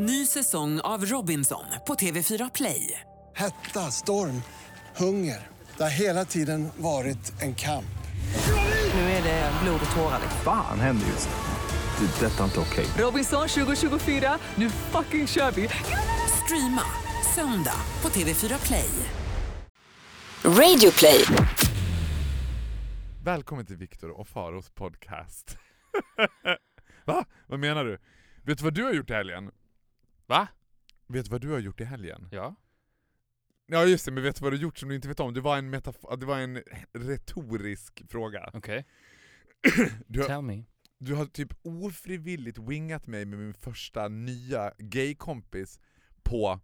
Ny säsong av Robinson på TV4 Play. Hetta, storm, hunger. Det har hela tiden varit en kamp. Nu är det blod och tårar. Fan händer just nu. Det. är Detta är inte okej. Robinson 2024, nu fucking kör vi! Streama söndag på TV4 Play. Radio play. Välkommen till Viktor och Faros podcast. Va? Vad menar du? Vet du vad du har gjort i helgen? Va? Vet du vad du har gjort i helgen? Ja. Ja just det, men vet du vad du har gjort som du inte vet om? Det var en, metaf- det var en retorisk fråga. Okej. Du har, Tell me. du har typ ofrivilligt wingat mig med min första nya gaykompis på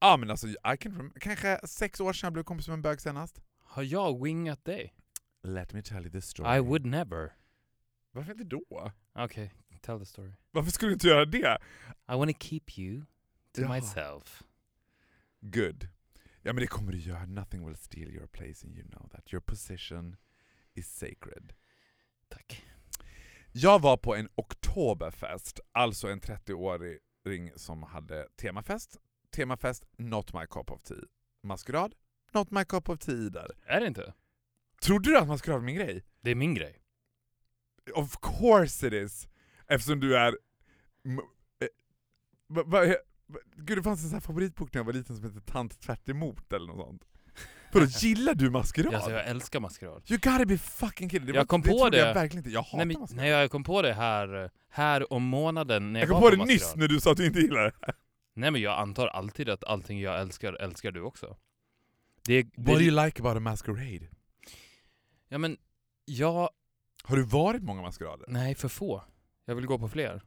Ja men alltså, I can rem- kanske sex år sedan jag blev kompis med en bög senast. Har jag wingat dig? Let me tell you the story. I would never. Varför inte då? Okej, tell the story. Varför skulle du inte göra det? I wanna keep you to Jaha. myself. Good. Ja men det kommer du göra. Nothing will steal your place and you know that. Your position is sacred. Tack. Jag var på en Oktoberfest, alltså en 30-åring som hade temafest. Temafest, not my cup of tea. Maskerad, not my cup of tea där. Är det inte? Trodde du att maskerad var min grej? Det är min grej. Of course it is! Eftersom du är... eh, va, va, va, gud det fanns en sån här favoritbok när jag var liten som hette Tant tvärt emot eller något sånt. Vadå, gillar du maskerad? Alltså, jag älskar maskerad. You gotta be fucking kidding. Det Jag var- kom det på det- Jag verkligen inte. Jag hatar Nej, men, maskerad. nej, jag kom på det här, här om månaden när jag, jag kom på det maskerad. nyss när du sa att du inte gillar det. Nej men jag antar alltid att allting jag älskar, älskar du också. Det, det, What do you like about a masquerade? Ja men, jag... Har du varit många maskerader? Nej, för få. Jag vill gå på fler.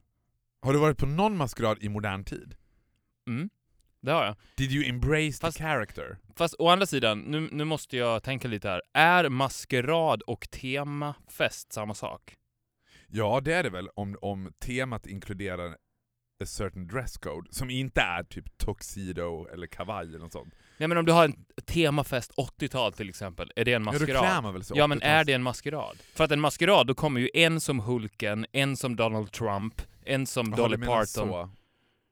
Har du varit på någon maskerad i modern tid? Mm, det har jag. Did you embrace Fast- the character? Fast å andra sidan, nu, nu måste jag tänka lite här. Är maskerad och temafest samma sak? Ja, det är det väl om, om temat inkluderar a certain dress code, som inte är typ tuxedo eller kavaj eller något sånt. Nej men om du har en temafest 80-tal till exempel, är det en Ja, maskerad? man väl sig Ja men 80-tals. är det en maskerad? För att en maskerad, då kommer ju en som Hulken, en som Donald Trump, en som Jaha, Dolly du Parton. Så.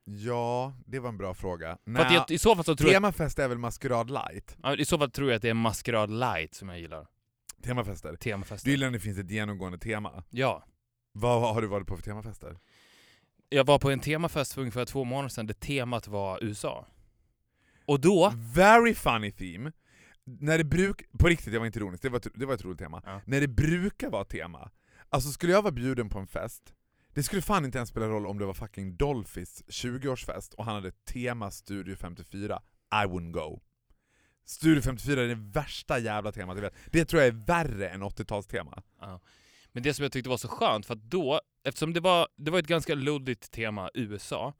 Ja, det var en bra fråga. För att Nä, jag, i så fall så tror jag, temafest är väl maskerad light? ja, i så fall tror jag att det är maskerad light som jag gillar. Temafester. Temafester. Du gillar när det finns ett genomgående tema. Ja. Vad har du varit på för temafester? Jag var på en temafest för ungefär två månader sedan där temat var USA. Och då, Very funny theme. När det bruk... På riktigt, jag var inte ironisk, det var ett, det var ett roligt tema. Ja. När det brukar vara tema. Alltså skulle jag vara bjuden på en fest, det skulle fan inte ens spela roll om det var fucking Dolphys 20-årsfest och han hade tema Studio 54. I wouldn't go. Studio 54 är det värsta jävla temat jag vet. Det tror jag är värre än 80-talstema. Ja. Men det som jag tyckte var så skönt, för att då, eftersom det var, det var ett ganska luddigt tema, USA,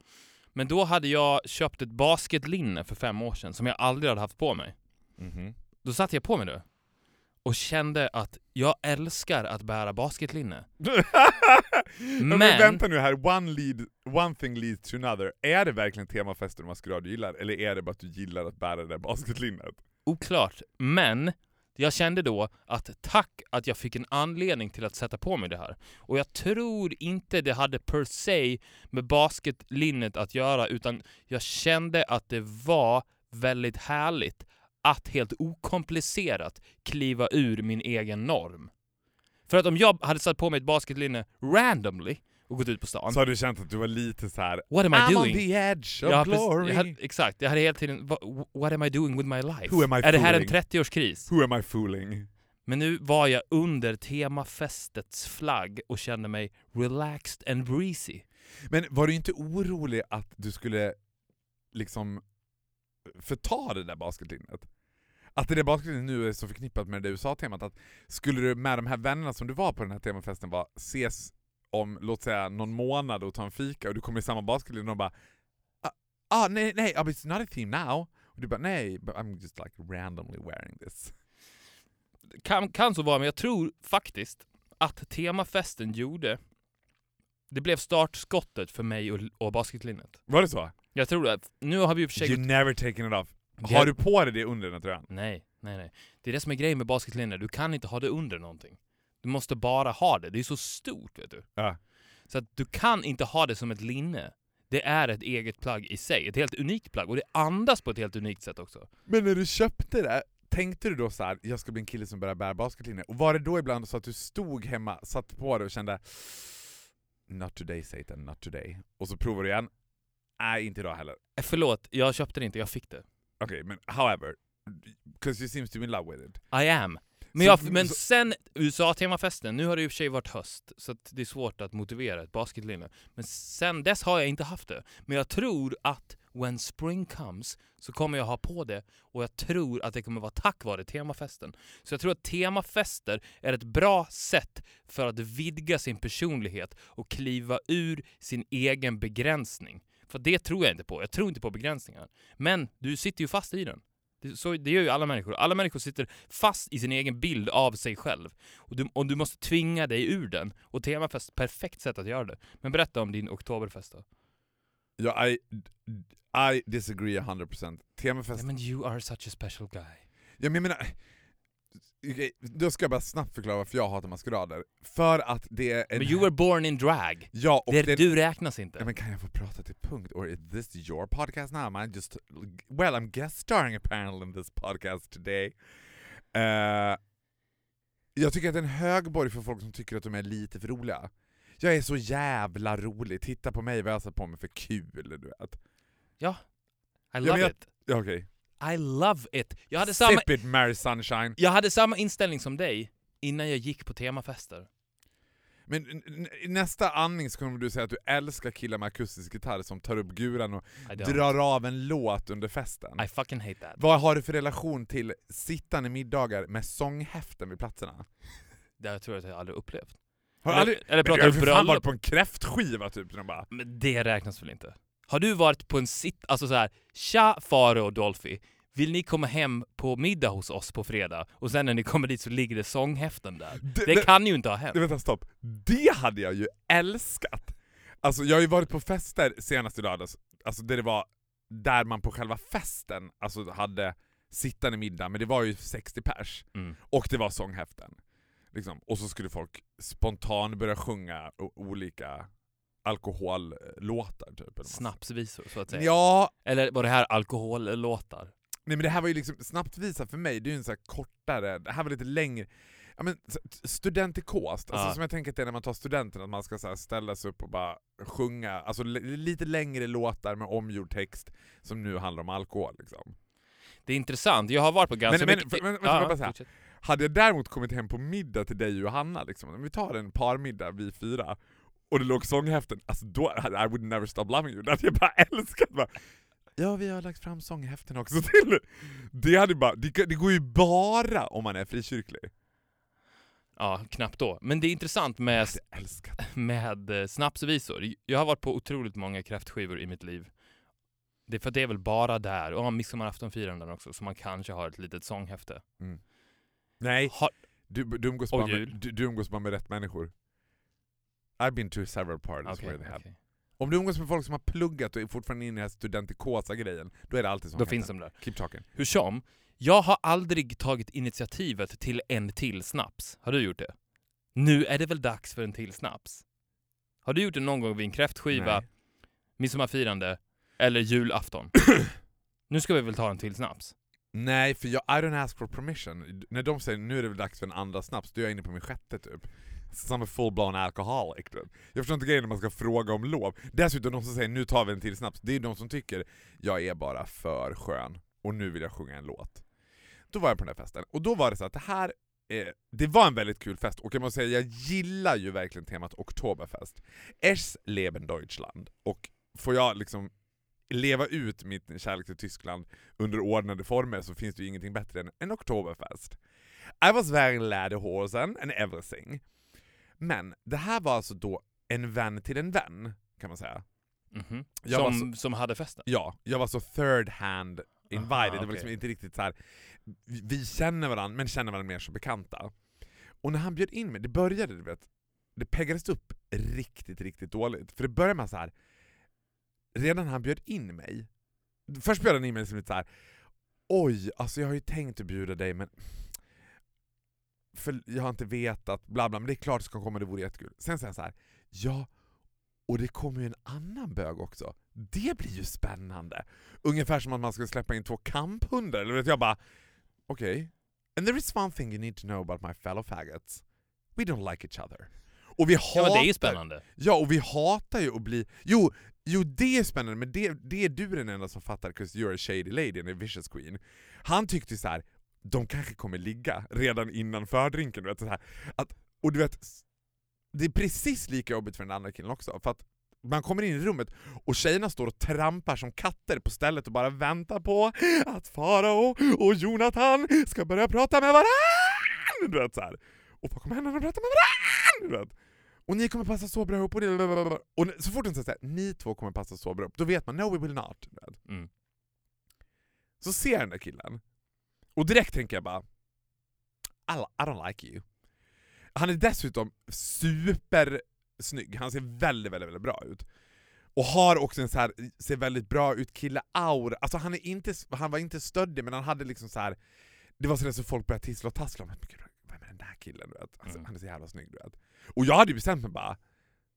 men då hade jag köpt ett basketlinne för fem år sedan som jag aldrig hade haft på mig. Mhm. Då satte jag på mig det och kände att jag älskar att bära basketlinne. men, Men- vänta nu här, one, lead, one thing leads to another. Är det verkligen temafester och maskerad du gillar, eller är det bara att du gillar att bära det där basketlinnet? Oklart, men jag kände då att tack att jag fick en anledning till att sätta på mig det här. Och jag tror inte det hade per se med basketlinnet att göra, utan jag kände att det var väldigt härligt att helt okomplicerat kliva ur min egen norm. För att om jag hade satt på mig ett basketlinne randomly och gått ut på stan, Så har du känt att du var lite så här. what am I I'm doing? on the edge of Ja, glory. jag hade, exakt, jag hade hela tiden, "What- what am I doing with my life? Who am I är det här en fooling? 30-årskris? Who am I fooling? Men nu var jag under temafestets flagg och kände mig relaxed and breezy. Men var du inte orolig att du skulle liksom förta det där basketlinnet? Att det där basketlinnet nu är så förknippat med det USA-temat, att skulle du med de här vännerna som du var på den här temafesten var, ses om, låt säga någon månad och ta en fika och du kommer i samma basketlinje och de bara ah, ah nej nej, but it's not a theme now. Och du bara nej, but I'm just like randomly wearing this. Kan, kan så vara, men jag tror faktiskt att temafesten gjorde... Det blev startskottet för mig och, och basketlinnet. Var det så? Jag tror att nu har vi i och för sig You gått... never taken it off. Det- Har du på dig det under den här tröjan? Nej, nej, nej. Det är det som är grejen med basketlinne. Du kan inte ha det under någonting. Du måste bara ha det. Det är så stort, vet du. Ja. Så att du kan inte ha det som ett linne. Det är ett eget plagg i sig, ett helt unikt plagg. Och det andas på ett helt unikt sätt också. Men när du köpte det, tänkte du då så här, jag ska bli en kille som börjar bära basketlinjer? Och var det då ibland så att du stod hemma, satt på det och kände Not today Satan, not today. Och så provar du igen, nej inte idag heller. Eh, Förlåt, jag köpte det inte, jag fick det. Okej, men however, because you seems to be in love with it. I am. Men, jag, men sen USA-temafesten, nu har det i och för sig varit höst, så det är svårt att motivera ett basketlinne. Men sen dess har jag inte haft det. Men jag tror att when spring comes så kommer jag ha på det och jag tror att det kommer vara tack vare temafesten. Så jag tror att temafester är ett bra sätt för att vidga sin personlighet och kliva ur sin egen begränsning. För det tror jag inte på. Jag tror inte på begränsningar. Men du sitter ju fast i den. Det, så, det gör ju alla människor. Alla människor sitter fast i sin egen bild av sig själv. Och du, och du måste tvinga dig ur den. Och temafest, perfekt sätt att göra det. Men berätta om din oktoberfest då. Ja, I, I disagree 100%. Temafest... Nej, men you are such a special guy. Ja, men jag menar, då ska jag bara snabbt förklara varför jag hatar maskerader. För att det är... en- Men you were born in drag. Ja, och Det, det, du räknas Ja, inte. men kan jag få prata till punkt? Or is this your podcast now? Am I just... Well, I'm guest starring apparently in this podcast today. Eh, jag tycker att det är en högborg för folk som tycker att de är lite för roliga. Jag är så jävla rolig, titta på mig vad jag har satt på mig för kul, du vet. Ja. I love jag- it. Ja, Okej. I love it. Jag hade, samma, Sip it Mary Sunshine. jag hade samma inställning som dig innan jag gick på temafester. Men n- i nästa andning så kommer du säga att du älskar killar med akustisk gitarr som tar upp guran och I don't. drar av en låt under festen. I fucking hate that. Vad har du för relation till sittande middagar med sånghäften vid platserna? Det jag tror jag att jag aldrig upplevt. Har du Eller- aldrig, eller men pratar du har ju för fan bröllop? varit på en kräftskiva typ? De bara, Men det räknas väl inte? Har du varit på en sitt... Alltså så här, Tja Faro och Dolphy, vill ni komma hem på middag hos oss på fredag? Och sen när ni kommer dit så ligger det sånghäften där. Det- Det, kan ju inte ha hänt. Vänta stopp. Det hade jag ju älskat! Alltså jag har ju varit på fester senast i lördags, alltså där det var där man på själva festen alltså hade sittande middag, men det var ju 60 pers. Mm. Och det var sånghäften. Liksom. Och så skulle folk spontant börja sjunga olika alkohollåtar. Typ, eller Snapsvisor, så att säga. Ja, Eller var det här alkohollåtar? nej men det här var ju liksom snabbt-visa för mig, det är ju en så här kortare, det här var lite längre. Ja, men, studentikost, alltså Ja. som jag tänker att det är när man tar studenten, att man ska så här, ställa sig upp och bara sjunga, alltså li- lite längre låtar med omgjord text som nu handlar om alkohol. Liksom. Det är intressant, jag har varit på ganska Men- men- mycket... men- men- bara fortsätt. Hade jag däremot kommit hem på middag till dig och Johanna, liksom, om vi tar en parmiddag vi fyra, och det låg sånghäften, alltså då I would never stop loving you. Det hade jag bara älskat. Bara, ja, vi har lagt fram sånghäften också till. Det, hade bara, det, det går ju bara om man är frikyrklig. Ja, knappt då. Men det är intressant med, med eh, snapsvisor. Jag har varit på otroligt många kräftskivor i mitt liv. Det är för det är väl bara där, och midsommaraftonfiranden också, så man kanske har ett litet sånghäfte. Nej, Har, du, du, umgås bara med, du, du umgås bara med rätt människor. I've been to several parties okej, where they have. okej. Om du umgås med folk som har pluggat och är fortfarande inne i den här studentikosa-grejen, då är det alltid Då sånghäften. finns de där. Keep talking. Hur som, jag har aldrig tagit initiativet till en till snaps. Har du gjort det? Nu är det väl dags för en till snaps? Har du gjort det någon gång vid en kräftskiva, Nej. midsommarfirande eller julafton? nu ska vi väl ta en till snaps? Nej, för jag, I don't ask for permission. När de säger nu är det väl dags för en andra snaps, då är jag inne på min sjätte typ. Som en full-blown alcoholic. Typ. Jag förstår inte grejen när man ska fråga om lov. Dessutom de som säger nu tar vi en till snaps, det är de som tycker jag är bara för skön och nu vill jag sjunga en låt. Då var jag på den här festen, och då var det så att det här eh, det var en väldigt kul fest, och jag måste säga jag gillar ju verkligen temat Oktoberfest. Es Leben Deutschland. Och får jag liksom leva ut min kärlek till Tyskland under ordnade former så finns det ju ingenting bättre än en Oktoberfest. I was wearing lederhosen and everything. Men det här var alltså då en vän till en vän, kan man säga. Jag var Som, som hade festen? Ja, jag var så third hand invited, Aha, det var liksom inte riktigt så här. vi vi känner varandra men känner varandra mer som bekanta. Och när han bjöd in mig, det började du vet, det peggades upp riktigt, riktigt dåligt. För det började med så här. redan när han bjöd in mig, först bjöd han in mig som lite så här. oj, alltså jag har ju tänkt att bjuda dig men för jag har inte vetat, bla bla, men det är klart det ska komma, det vore jättekul. Sen säger han så här. ja, Och det kommer ju en annan bög också. Det blir ju spännande. Ungefär som att man ska släppa in två kamphundar. Eller vet jag bara, okej. Okay. And there is one thing you need to know about my fellow faggots. We don't like each other. Och vi hatar... Ja det är ju spännande. Ja, och vi hatar ju att bli... Jo, jo det är spännande, men det, det är du den enda som fattar 'cause you're a shady lady and a vicious queen. Han tyckte så här. De kanske kommer ligga redan innan fördrinken. Du vet, så här. Att, och du vet, det är precis lika jobbigt för den andra killen också. För att man kommer in i rummet och tjejerna står och trampar som katter på stället och bara väntar på att Farao och Jonathan ska börja prata med varandra! Du vet, så här. Och vad kommer hända när de pratar med varandra? Du vet. Och ni kommer passa så bra ihop och, det, och så fort de säger såhär, ni två kommer passa så bra ihop, då vet man no we will not. Du vet. Mm. Så ser den där killen, och direkt tänker jag bara I, don't like you. Han är dessutom supersnygg, han ser väldigt, väldigt, väldigt bra ut. Och har också en så här, ser väldigt bra ut kille-aura, alltså han, är inte, han var inte stöddig men han hade liksom så här. det var sådär så folk började tissla och tassla om vem är den där killen? Du vet? Alltså, Mm. Han är så jävla snygg du vet. Och jag hade ju bestämt mig bara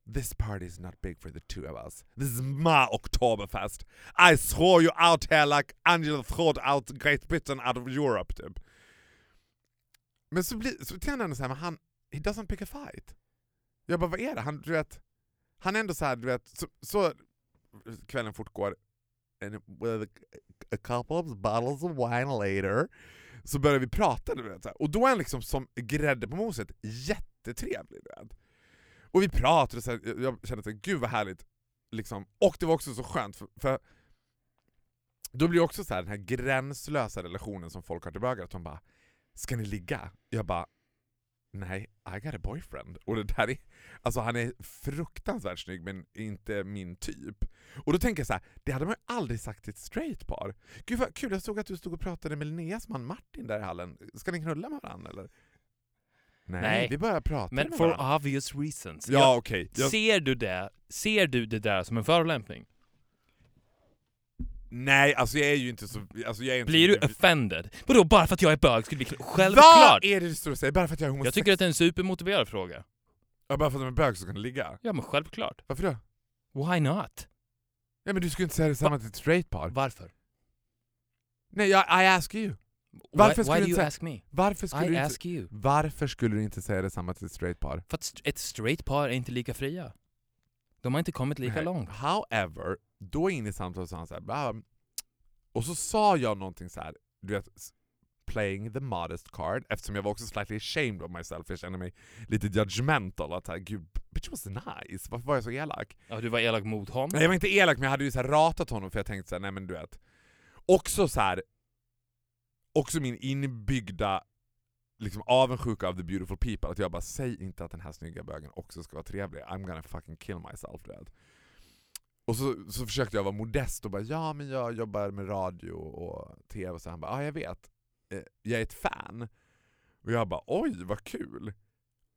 This party is not big for the two of us. This is my Oktoberfest. I throw you out here like Angela throwed out Great Britain out of Europe typ. Men så, blir, så känner han ändå såhär, men han, he doesn't pick a fight. Jag bara, vad är det? Han, du vet, han är ändå såhär, du vet, så, så kvällen fortgår, and with a, a couple of bottles of wine later, så börjar vi prata, du vet, och då är han liksom som grädde på moset jättetrevlig. Du vet. Och vi pratade, och så här, jag kände att gud vad härligt, liksom. och det var också så skönt, för, för då blir det också så här, den här gränslösa relationen som folk har till bögar, att de bara Ska ni ligga? Jag bara Nej, I got a boyfriend. Och det där är, alltså han är fruktansvärt snygg men inte min typ. Och då tänker jag så här, det hade man ju aldrig sagt till ett straight par. Gud vad kul, jag såg att du stod och pratade med Linneas man Martin där i hallen. Ska ni knulla med varandra eller? Nej, Nej. vi börjar prata Men med for varandra. obvious reasons. Ja Jag- okej. Jag- Ser du det? Ser du det där som en förolämpning? Nej, alltså jag är ju inte så... Alltså jag är inte Blir du offended? Vadå, bara för att jag är bög skulle vi knulla? Vad Självklart! är det du står och säger? Bara för att jag är homosexuell? Jag tycker att det är en supermotiverad fråga. Ja, bara för att de är bög så kan de ligga? Ja men självklart. Varför då? Why not? Ja men du skulle inte säga detsamma till ett straight par? Varför? Nej, jag, I ask you. Varför why, skulle why du do you säga- ask me? Varför skulle, I du inte, ask you. varför skulle du inte säga detsamma till ett straight par? För att ett straight par är inte lika fria. De har inte kommit lika Nej. långt. However, då in i samtalet sa han så här, och så sa jag någonting så här, du vet, playing the modest card, eftersom jag var också slightly ashamed of myself, jag kände mig lite judgmental, att här, gud, bitch was nice, varför var jag så elak? Ja, du var elak mot honom. Nej jag var inte elak men jag hade ju så ratat honom för jag tänkte så här, nej men du vet. Också så här också min inbyggda liksom avundsjuka av the beautiful people, att jag bara säg inte att den här snygga bögen också ska vara trevlig, I'm gonna fucking kill myself. Du. Och så, så försökte jag vara modest och bara ja men jag jobbar med radio och tv och så han bara ja jag vet, Eh, jag är ett fan. Och jag bara oj vad kul!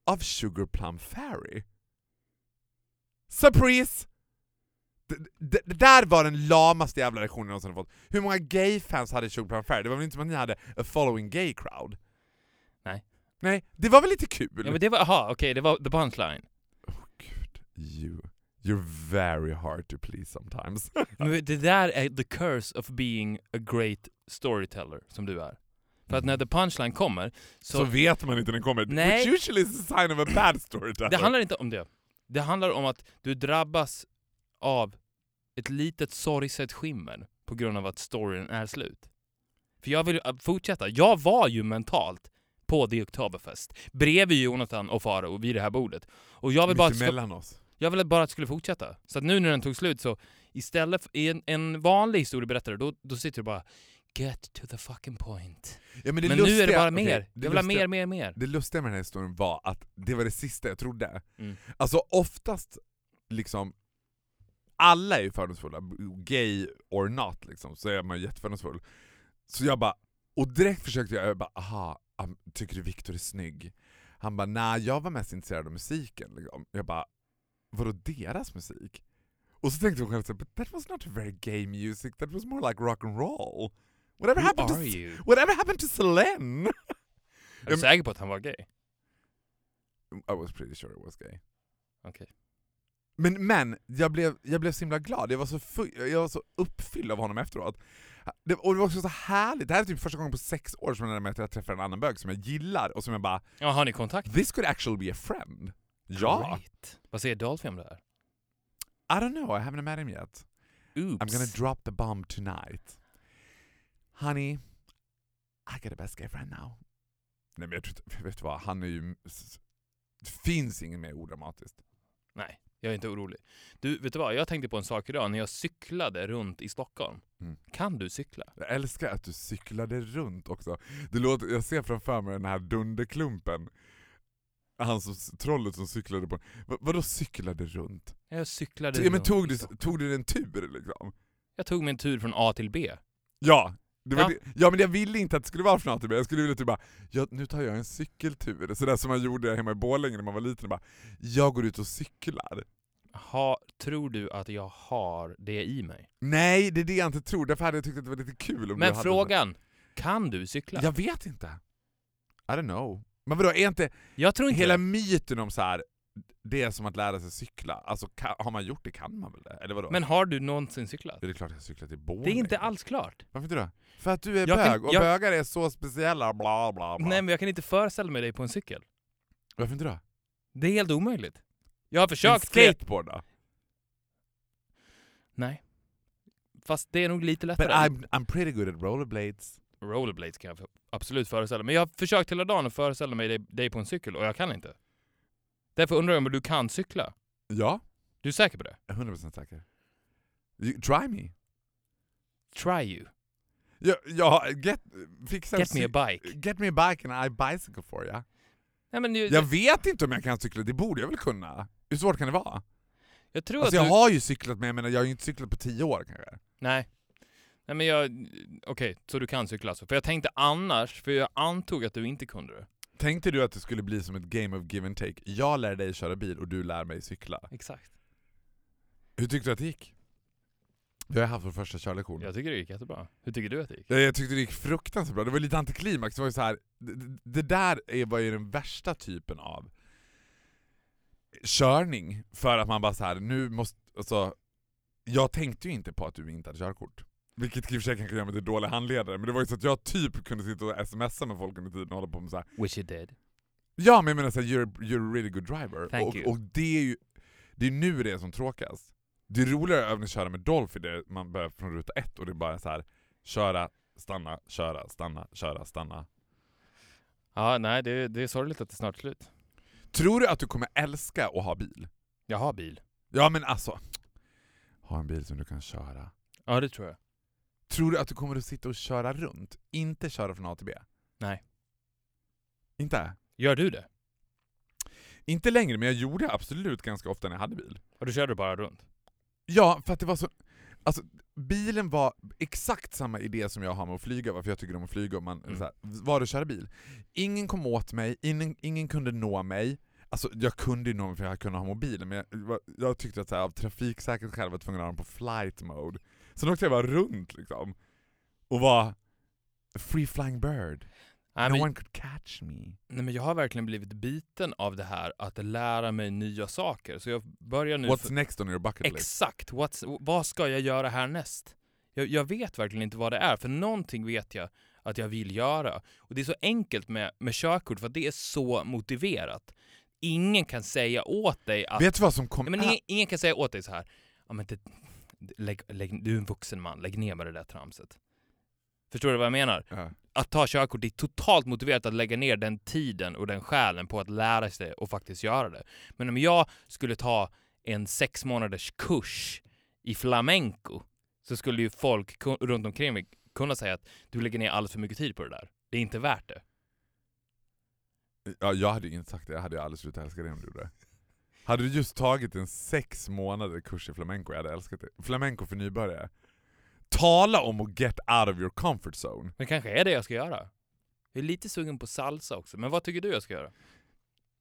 Av Sugar Plum Fairy. Surprise! Det, det, där var den lamaste jävla reaktionen jag någonsin fått. Hur många gay-fans hade Sugar Fairy? Det var väl inte som att ni hade a following gay crowd? Nej. Nej, det var väl lite kul? Ja men det var, aha, okej, det var the punchline. Gud, you. You're very hard to please sometimes. Men det där är the curse of being a great storyteller, som du är. För att när the punchline kommer, så, så... vet man inte när den kommer. Nej. Which usually is a sign of a bad storyteller. det handlar inte om det. Det handlar om att du drabbas av ett litet sorgset skimmer på grund av att storyn är slut. För jag vill äh, fortsätta. Jag var ju mentalt på The Oktoberfest bredvid Jonathan och Faro vid det här bordet. Och jag vill bara Mitt emellan oss. Jag ville bara att det skulle fortsätta. Så att nu när den tog slut så istället för en, en vanlig historieberättare, då, då sitter du bara Get to the fucking point. Ja, men Men nu är det lustiga- bara mer. det jag vill ha lustiga- mer, mer, mer. Det lustiga med den här historien var att det var det sista jag trodde. Mm. Alltså oftast, liksom, alla är ju fördomsfulla, gay or not liksom, så är man ju jättefördomsfull. Så jag bara, och direkt försökte jag, jag bara, aha, tycker du Viktor är snygg? Han bara, nej jag var mest intresserad av musiken. Liksom. Jag bara, vadå deras musik? Och så tänkte jag själv, så här, but that was not very gay music, that was more like rock and roll. Whatever Who happened to you? Whatever happened to Selene? Är du säker på att han var gay? I was pretty sure it was gay. Okej. Men, men jag, blev, jag blev så himla glad, jag var så, jag var så uppfylld av honom efteråt. Det, och det var också så härligt, det här är typ första gången på sex år som jag, att jag träffar en annan bög som jag gillar och som jag bara Ja, har ni kontakt? This could actually be a friend. Ja! Great. Vad säger Dolphy om det här? I don't know, I haven't met him yet. Oops. I'm gonna drop the bomb tonight. Honey, I got a best gay friend now. Nej men jag tror vet du vad, han är ju... Det finns inget mer odramatiskt. Nej, jag är inte orolig. Du, vet du vad? Jag tänkte på en sak idag när jag cyklade runt i Stockholm. Mm. Kan du cykla? Jag älskar att du cyklade runt också. Det låter, jag ser framför mig den här dunderklumpen. Han som, trollet som cyklade på... Vad, vadå cyklade runt? Jag cyklade Ja, men runt tog, i du, tog du en tur liksom? Jag tog mig en tur från A till B. Ja! Ja. Det, ja men jag ville inte att det skulle vara från A till B, jag skulle vilja typ bara ja, nu tar jag en cykeltur, sådär som man gjorde hemma i Borlänge när man var liten, bara, jag går ut och cyklar. Ha, tror du att jag har det i mig? Nej, det är det jag inte tror, därför hade jag tyckt att det var lite kul om du Men hade frågan, kan du cykla? Jag vet inte. I don't know. Men vadå, är inte Jag tror inte hela myten om så här det är som att lära sig cykla, alltså ka, har man gjort det kan man väl det? Eller vadå? Men har du någonsin cyklat? det är klart jag har cyklat i Det Borlänge. är inte alls klart. Varför inte då? För att du är Jag kan- bög, och jag- bögar är så speciella, bla bla bla. Nej men jag kan inte föreställa mig dig på en cykel. Varför inte då? Det är helt omöjligt. Jag har En försökt flera... skateboard då? Nej. Fast det är nog lite But lättare. I'm, I'm pretty good at rollerblades. Rollerblades kan jag absolut föreställa mig. Men jag har försökt hela dagen att föreställa mig dig, dig på en cykel och jag kan inte. Därför undrar jag om du kan cykla. Ja, Du är säker på det? jag är 100% säker. You, try me. Try you. Ja, ja get, fixa Get me a bike. Get me a bike and I bicycle for you. Nej, men ju, Jag vet inte om jag kan cykla, det borde jag väl kunna? Hur svårt kan det vara? jag tror Alltså att jag du... har ju cyklat men jag har ju inte cyklat på tio år kanske. Nej. Nej men jag... Okej, så du kan cykla alltså. För jag tänkte annars, för jag antog att du inte kunde det. Tänkte du att det skulle bli som ett game of give and take? Jag lär dig köra bil och du lär mig cykla. Exakt. Hur tyckte du att det gick? Vi har haft vår första körlektion. Jag tycker det gick jättebra. Hur tycker du att det gick? Ja, Jag tyckte det gick fruktansvärt bra, det var lite antiklimax, det var ju så här. Det, det där är, var ju den värsta typen av körning, för att man bara så här, nu måste, alltså, jag tänkte ju inte på att du inte hade körkort. Vilket i och för sig kanske gör mig till dålig handledare, men det var ju så att jag typ kunde sitta och smsa med folk under tiden och hålla på med så här. Wish you did. Ja men jag menar såhär, you're, you're a really good driver. Thank och, you. och det är ju det är nu det är som tråkigast. Det är roligare att övningsköra med Dolphy, där man börjar från ruta ett och det är bara så här köra, stanna, köra, stanna, köra, stanna. Ja, nej det, det är sorgligt att det är snart slut. Tror du att du kommer älska att ha bil? Jag har bil. Ja men alltså, ha en bil som du kan köra. Ja, det tror jag. Tror du att du kommer att sitta och köra runt? Inte köra från A till B? Nej. Inte? Gör du det? Inte längre, men jag gjorde absolut ganska ofta när jag hade bil. Och du körde bara runt? Ja, för att det var så... Alltså, bilen var exakt samma idé som jag har med att flyga, varför jag tycker om att flyga, om man Mm. så här, var och köra bil. Ingen kom åt mig, ingen, ingen kunde nå mig. Alltså jag kunde ju nå mig för jag kunde ha mobilen, men jag, jag tyckte att så här, av trafiksäkerhetsskäl var jag tvungen att ha den på flight mode. Sen åkte jag bara runt liksom, och var free flying bird. Nej, no men, one could catch me. nej, men jag har verkligen blivit biten av det här att lära mig nya saker. Så jag börjar nu... What's next on your bucket list? Exakt! What's, vad ska jag göra härnäst? Jag, jag vet verkligen inte vad det är, för någonting vet jag att jag vill göra. Och det är så enkelt med, med körkort, för det är så motiverat. Ingen kan säga åt dig att... Vet du vad som kom... Men äh, ingen, ingen kan säga åt dig så här. Ja, men det, lägg, lägg, du är en vuxen man, lägg ner med det där tramset. Förstår du vad jag menar? Ja. Att ta körkort, det är totalt motiverat att lägga ner den tiden och den själen på att lära sig och faktiskt göra det. Men om jag skulle ta en sex månaders kurs i flamenco så skulle ju folk runt omkring mig kunna säga att du lägger ner alldeles för mycket tid på det där. Det är inte värt det. Ja, jag hade inte sagt det, jag hade aldrig slutat älska det om du gjorde det. Hade du just tagit en sex månader kurs i flamenco, jag hade älskat det. Flamenco för nybörjare. Tala om att get out of your comfort zone. Men kanske är det jag ska göra. Jag är lite sugen på salsa också, men vad tycker du jag ska göra?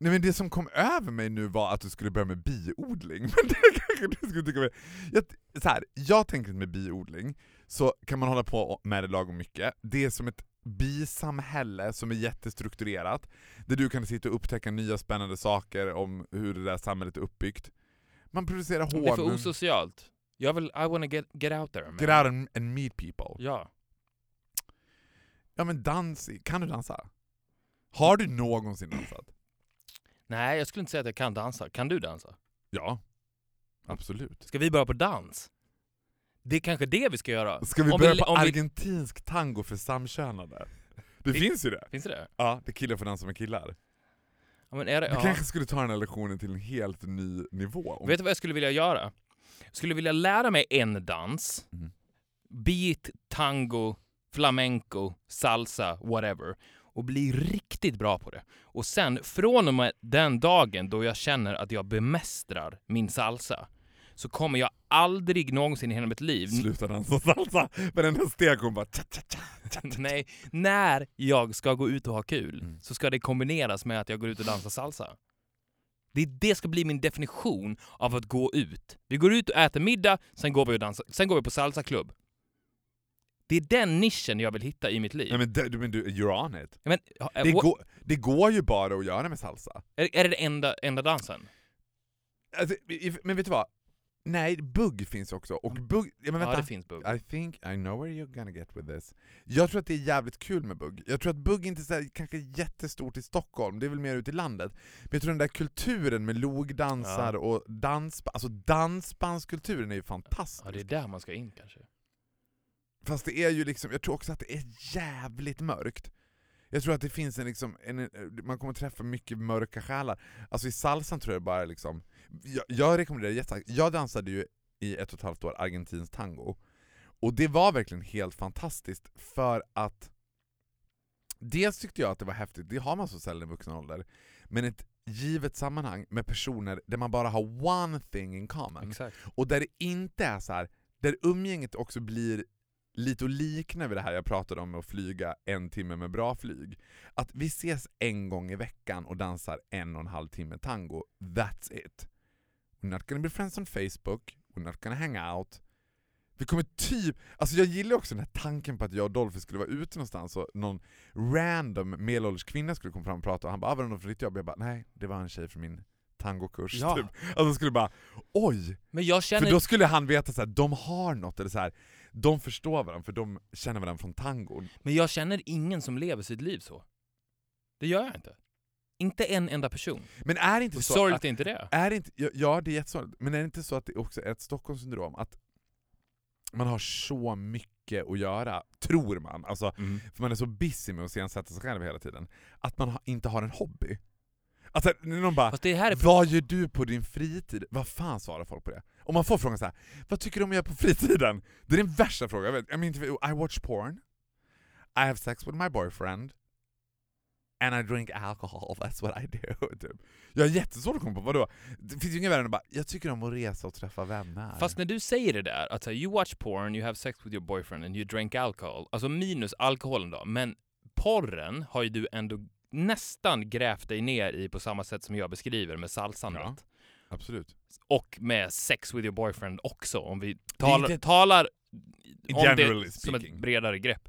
Nej men det som kom över mig nu var att du skulle börja med biodling, men det kanske du skulle tycka var... Jag, så här, jag tänker med biodling så kan man hålla på med det lagom mycket. Det är som ett bisamhälle som är jättestrukturerat, där du kan sitta och upptäcka nya spännande saker om hur det där samhället är uppbyggt. Man producerar hår. Det är för osocialt. Jag vill, I wanna get, get out there. Man. Get out and, and meet people. Ja. Ja men dans, kan du dansa? Har du någonsin dansat? Nej, jag skulle inte säga att jag kan dansa. Kan du dansa? Ja. Absolut. Ska vi börja på dans? Det är kanske det vi ska göra. Ska vi Om börja vi- på om vi- argentinsk tango för samkönade? Det Vi- finns ju det. Finns det det? Ja, det killar får dansa med killar. Ja, är det Du ja. kanske skulle ta den här lektionen till en helt ny nivå. Om- Vet du vad jag skulle vilja göra? Jag skulle vilja lära mig en dans. Mhm. Beat, tango, flamenco, salsa, whatever. Och bli riktigt bra på det. Och sen, från och med den dagen då jag känner att jag bemästrar min salsa, så kommer jag aldrig någonsin i hela mitt liv Sluta dansa salsa med den där steg hon bara tja, tja, tja, tja. Nej, när jag ska gå ut och ha kul Mm. så ska det kombineras med att jag går ut och dansar salsa. Det, det ska bli min definition av att gå ut. Vi går ut och äter middag, sen går vi, och dansar, sen går vi på salsaklubb. Det är den nischen jag vill hitta i mitt liv. Nej men, du- men du, you're on it. men, Det, går, det går ju bara att göra med salsa. är, är det den enda, enda dansen? Alltså, men vet du vad? Nej, bugg finns också. Och bugg... Ja, men Ja, vänta. det finns bugg. I think I know where you're gonna get with this. Jag tror att det är jävligt kul med bugg. Jag tror att bugg inte är kanske jättestort i Stockholm, det är väl mer ute i landet. Men jag tror den där kulturen med logdansar Ja. och dans, alltså dansbandskulturen är ju fantastisk. Ja, det är där man ska in kanske. Fast det är ju liksom, jag tror också att det är jävligt mörkt. Jag tror att det finns en liksom, en, man kommer träffa mycket mörka själar. Alltså i salsan tror jag bara liksom, jag, jag rekommenderar jättestarkt, jag dansade ju i ett och ett halvt år argentinsk tango. Och det var verkligen helt fantastiskt för att Dels tyckte jag att det var häftigt, det har man så sällan i vuxen ålder, men ett givet sammanhang med personer där man bara har one thing in common. Exakt. Och där det inte är så här, där umgänget också blir lite att likna vid det här jag pratade om med att flyga en timme med bra flyg. Att vi ses en gång i veckan och dansar en och en halv timme tango, that's it. We're not gonna be friends on Facebook, we're not gonna hang out. Vi kommer typ, alltså jag gillar också den här tanken på att jag och Dolphy skulle vara ute någonstans och någon random medelålders kvinna skulle komma fram och prata och han bara ah, “var det någon från ditt jobb?” Jag bara “nej, det var en tjej från min tangokurs” Ja. typ. Alltså skulle bara oj! Men jag känner... För då skulle han veta att de har något, eller så här, de förstår varandra för de känner varandra från tangon. Men jag känner ingen som lever sitt liv så. Det gör jag inte. Inte en enda person. Men är det inte Och så sorgligt att, är inte det? är inte, ja, det är jättesorgligt, men är det inte så att det också är ett Stockholmssyndrom? Att man har så mycket att göra, tror man, alltså, Mm. för man är så busy med att iscensätta sig själv hela tiden, att man ha, inte har en hobby. Alltså någon bara Fast det här är... Vad gör du på din fritid? Vad fan svarar folk på det? Om man får frågan så här, vad tycker du om att göra på fritiden? Det är den värsta frågan, jag vet. I, mean, I watch porn, I have sex with my boyfriend, and I drink alcohol, that's what I do. Typ. Jag har jättesvårt att komma på, vadå? Det finns ju inget värre än att bara, jag tycker om att resa och träffa vänner. Fast när du säger det där, att you watch porn, you have sex with your boyfriend and you drink alcohol, alltså minus alkoholen då, men porren har ju du ändå nästan grävt dig ner i på samma sätt som jag beskriver med salsandet. Ja. Absolut. Och med sex with your boyfriend också, om vi talar, talar om det som ett bredare grepp.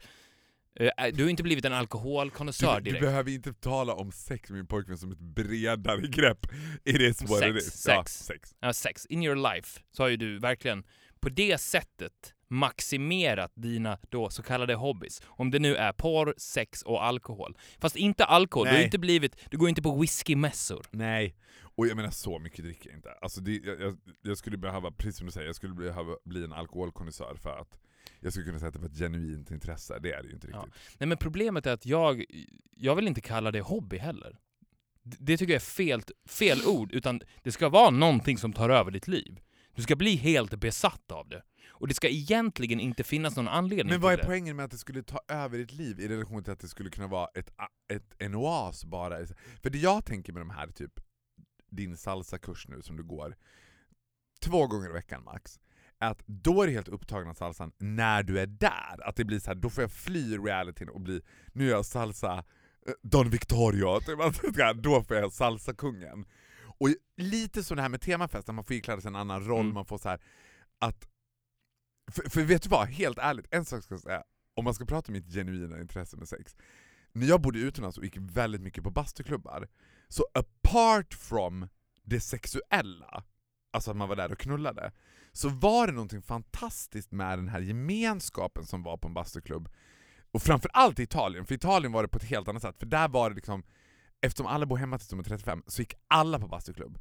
Eh, Du har inte blivit en alkoholkonnässör Du, du direkt. behöver inte tala om sex med min pojkvän som ett bredare grepp. It is what Sex, it is. sex. Ja, sex. Ja, sex, in your life, så har ju du verkligen på det sättet maximerat dina då så kallade hobbies. Om det nu är porr, sex och alkohol. Fast inte alkohol, du har Nej. inte blivit, du går inte på whiskymässor. Nej, och jag menar så mycket dricker jag inte. Alltså det, jag, jag, jag skulle behöva, precis som du säger, jag skulle behöva bli en alkoholkonnässör för att jag skulle kunna säga att det var ett genuint intresse. Det är det ju inte Ja. riktigt. Nej men problemet är att jag, jag vill inte kalla det hobby heller. Det tycker jag är fel, fel ord, utan det ska vara någonting som tar över ditt liv. Du ska bli helt besatt av det. Och det ska egentligen inte finnas någon anledning Men vad är det. poängen med att det skulle ta över ditt liv i relation till att det skulle kunna vara ett, ett, en oas bara? För det jag tänker med de här, typ din salsakurs nu som du går, två gånger i veckan max, att då är det helt upptagen av salsan när du är där. Att det blir så här, då får jag fly realityn och bli, nu är jag salsa eh, Don Victorio, typ, alltså, då får jag salsa-kungen. Och lite som det här med temafest, där man får ikläda sig en annan roll, Mm. man får så här att för, för vet du vad, helt ärligt, en sak ska jag säga, om man ska prata om mitt genuina intresse med sex. När jag bodde utomlands och gick väldigt mycket på bastuklubbar, så apart from det sexuella, alltså att man var där och knullade, så var det någonting fantastiskt med den här gemenskapen som var på en bastuklubb. Och framförallt i Italien, för i Italien var det på ett helt annat sätt, för där var det liksom, eftersom alla bor hemma tills de är 35, så gick alla på bastuklubb.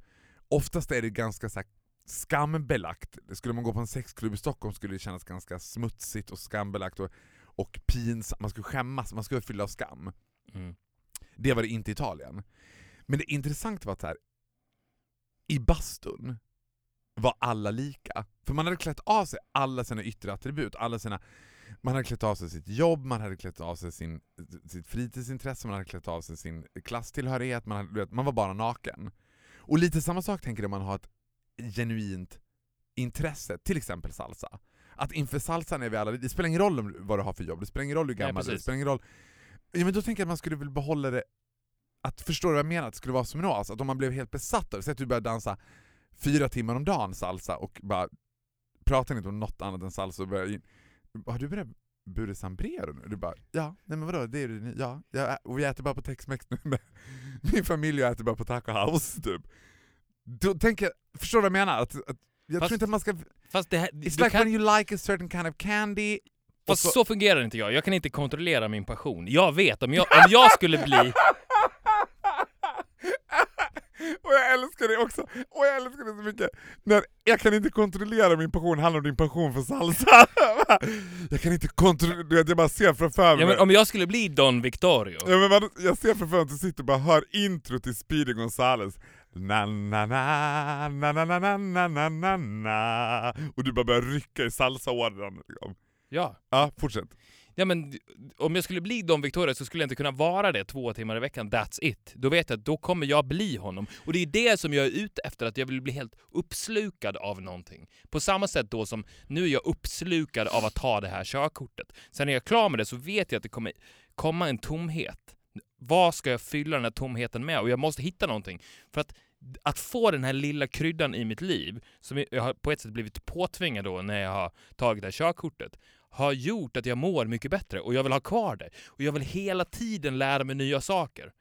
Oftast är det ganska så skambelagt. Skulle man gå på en sexklubb i Stockholm skulle det kännas ganska smutsigt och skambelagt och, och pinsamt, man skulle skämmas, man skulle fylla av skam. Mm. Det var det inte i Italien. Men det intressanta var att här, i bastun var alla lika. För man hade klätt av sig alla sina yttre attribut, alla sina man hade klätt av sig sitt jobb, man hade klätt av sig sin, sitt fritidsintresse, man hade klätt av sig sin klasstillhörighet, man, hade, man var bara naken. Och lite samma sak tänker jag om man har ett genuint intresse, till exempel salsa. Att inför salsan är vi alla, det spelar ingen roll om, vad du har för jobb, det spelar ingen roll hur gammal du är, det spelar ingen roll... Ja, men då tänker jag att man skulle väl behålla det, att förstå vad jag menar, att det skulle vara som en oas, att om man blev helt besatt av det, att du började dansa fyra timmar om dagen salsa och bara pratar inte om något annat än salsa och börjar in, har du börjat Bure Sambrero nu? Du bara, ja, nej men vadå, det är det, ja, jag, och vi äter bara på Tex-Mex nu med min familj och äter bara på Taco House typ. Då tänker jag, förstår du vad jag menar? Att, att, jag Fast- tror inte att man ska... Fast, det här, It's like kan, when you like a certain kind of candy, fast så- så... fungerar inte jag. Jag kan inte kontrollera min passion. Jag vet, om jag, om jag skulle bli... och jag älskar det också, och jag älskar det så mycket. När jag kan inte kontrollera min passion, handlar om din passion för salsa. jag kan inte kontrollera, jag bara ser framför mig. Ja, om jag skulle bli Don Victorio. Ja, men jag ser framför mig att du sitter och bara hör intro till Speedy Gonzales. Na, na, na, na, na, na, na, na, na, na, na. Och du bara börjar rycka i salsaådran. Liksom. Ja. Ja, fortsätt. Ja men om jag skulle bli Don Victoria så skulle jag inte kunna vara det två timmar i veckan, that's it. Då vet jag att då kommer jag bli honom. Och det är det som jag är ute efter, att jag vill bli helt uppslukad av någonting. På samma sätt då som nu är jag uppslukad av att ta det här körkortet. Sen när jag är klar med det så vet jag att det kommer komma en tomhet. Vad ska jag fylla den här tomheten med? Och jag måste hitta någonting. För att att få den här lilla kryddan i mitt liv, som jag har på ett sätt blivit påtvingad då när jag har tagit det här körkortet, har gjort att jag mår mycket bättre och jag vill ha kvar det. Och jag vill hela tiden lära mig nya saker.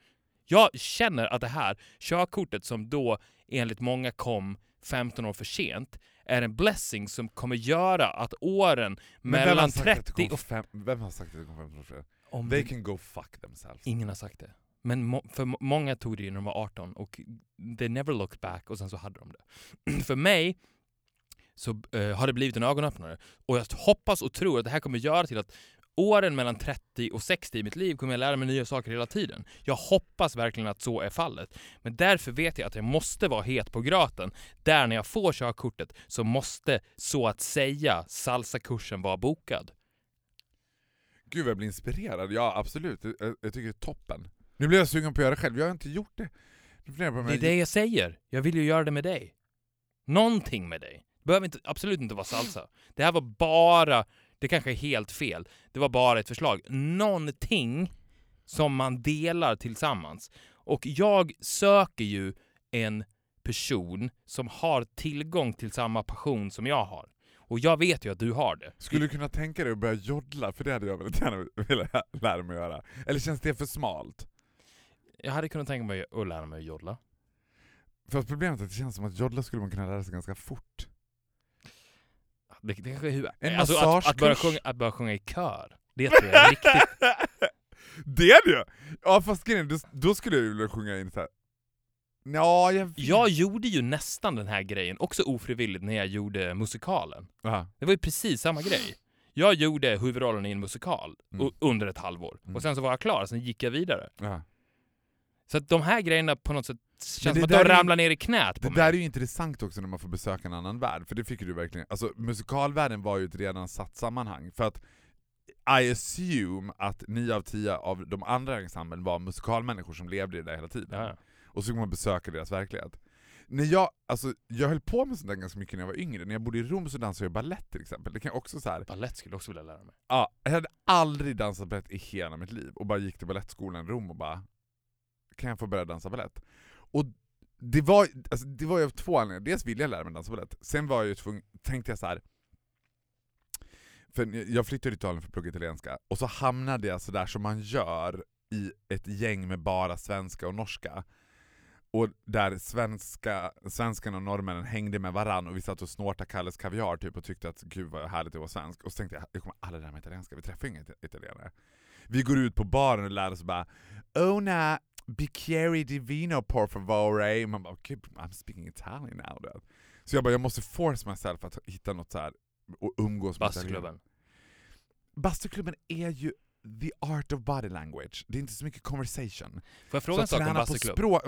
Jag känner att det här körkortet som då enligt många kom 15 år för sent är en blessing som kommer göra att åren mellan sagt att det 30 kom och... fem, Vem har sagt att det kom 15 år för det? Om They can go fuck themselves. Ingen har sagt det. Men må, för må- många tog det när de var 18 och they never looked back och sen så hade de det. för mig så eh, har det blivit en ögonöppnare och jag hoppas och tror att det här kommer göra till att åren mellan 30 och 60 i mitt liv kommer jag lära mig nya saker hela tiden. Jag hoppas verkligen att så är fallet. Men därför vet jag att jag måste vara het på gröten. Där när jag får körkortet så måste så att säga salsakursen vara bokad. Gud jag blir inspirerad, ja absolut. Jag, jag tycker det är toppen. Nu blir jag sugen på att göra det själv, jag har inte gjort det. Det är det jag säger. Jag vill ju göra det med dig. Någonting med dig. Behöver inte, absolut inte vara salsa. Det här var bara, det kanske är helt fel, det var bara ett förslag. Någonting som man delar tillsammans. Och jag söker ju en person som har tillgång till samma passion som jag har. Och jag vet ju att du har det. Skulle du kunna tänka dig att börja joddla? För det hade jag väldigt gärna velat lära mig att göra. Eller känns det för smalt? Jag hade kunnat tänka mig att lära mig att joddla. För problemet är att det känns som att joddla skulle man kunna lära sig ganska fort. Det, det kanske är hur... En alltså, att, att, börja massagekurs. sjunga, att börja sjunga i kör. Det tror jag är riktigt det är det! Ja fast grejen då, då skulle jag ju vilja sjunga in så här. Ja, jag. Jag gjorde ju nästan den här grejen, också ofrivilligt, när jag gjorde musikalen. Aha. Det var ju precis samma grej. Jag gjorde huvudrollen i en musikal Mm. under ett halvår. Mm. Och sen så var jag klar, sen gick jag vidare. Ja. Så att de här grejerna på något sätt känns det som att de ramlar ner i knät på Det mig. där är ju intressant också när man får besöka en annan värld, för det fick du verkligen. Alltså musikalvärlden var ju ett redan satt sammanhang, för att I assume att nio av tio av de andra i ensemblen var musikalmänniskor som levde i det där hela tiden. Ja. Och så fick man besöka deras verklighet. När jag, alltså, jag höll på med sånt där ganska mycket när jag var yngre, när jag bodde i Rom så dansade jag balett till exempel. Det kan jag också så här. Balett skulle jag också vilja lära mig. Ja, jag hade aldrig dansat balett i hela mitt liv och bara gick till balettskolan i Rom och bara kan jag få börja dansa balett? Och det var, alltså, det var ju av två anledningar. Dels ville jag lära mig dansa balett, sen var jag ju tvungen, tänkte jag så här. För jag flyttade till Italien för att plugga italienska, och så hamnade jag så där som man gör i ett gäng med bara svenska och norska. och där svenska, svenskarna och norrmännen hängde med varann och vi satt och snortade Kalles kaviar typ och tyckte att gud vad härligt det var svensk. Och så tänkte jag, jag kommer aldrig lära mig italienska, vi träffar inga italienare. Vi går ut på baren och lär oss bara Una bicchieri di vino por favore. Man bara okay, I'm speaking Italian now. vet. Så jag bara, jag måste force myself att hitta något så här och umgås med. Bastuklubben. Bastuklubben är ju the art of body language. Det är inte så mycket conversation. Får jag fråga en Så sak om träna på bastuklubb? språk,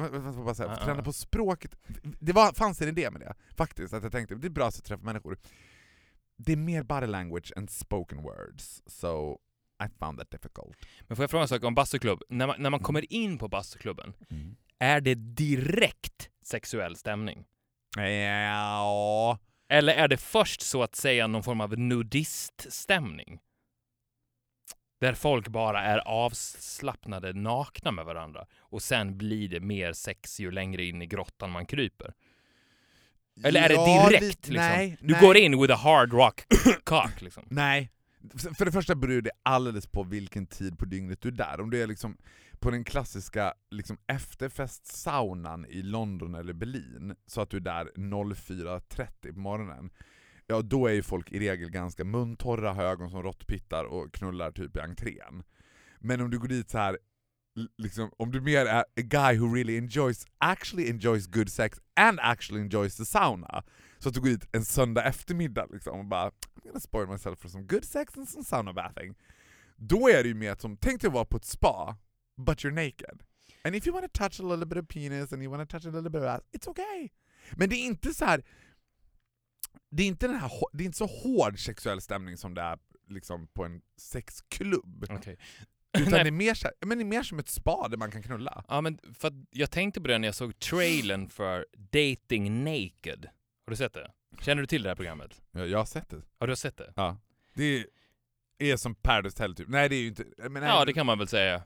bara säga, Ah, träna ah. på språket, det var, fanns en idé med det faktiskt, att jag tänkte det är bra att träffa människor. Det är mer body language än spoken words, so I found that difficult. Men får jag fråga en sak om bastuklubb? När man, när man kommer in på bastuklubben, är det direkt sexuell stämning? Ja, Eller är det först så att säga någon form av nudiststämning? Där folk bara är avslappnade, nakna med varandra. Och sen blir det mer sex ju längre in i grottan man kryper. Eller är Ja, det direkt lite- liksom? Nej, du nej. går in with a hard rock cock liksom. Nej. För det första beror det alldeles på vilken tid på dygnet du är där. Om du är liksom på den klassiska liksom efterfestsaunan i London eller Berlin, så att du är där 04.30 på morgonen, ja då är ju folk i regel ganska muntorra, har ögon som råttpittar och knullar typ i entrén. Men om du går dit så här liksom, om du mer är a guy who really enjoys, actually enjoys good sex and actually enjoys the sauna, så att du går dit en söndag eftermiddag liksom och bara I'm gonna spoil myself for some good sex and some sauna bathing. Då är det ju mer som, tänk dig att vara på ett spa, but you're naked. And if you want to touch a little bit of penis and you want to touch a little bit of ass, it's okay. Men det är inte så här. Det är inte, den här, det är inte så hård sexuell stämning som det är liksom på en sexklubb. Okej. Utan det är, mer men det är mer som ett spa där man kan knulla. Ja, men för jag tänkte på det när jag såg trailern för Dating Naked. Har du sett det? Känner du till det här programmet? Jag, jag har sett det. Har du sett det? Ja. Det är som Paradise Hotel typ. Nej det är ju inte... Men Ja, det kan man väl säga.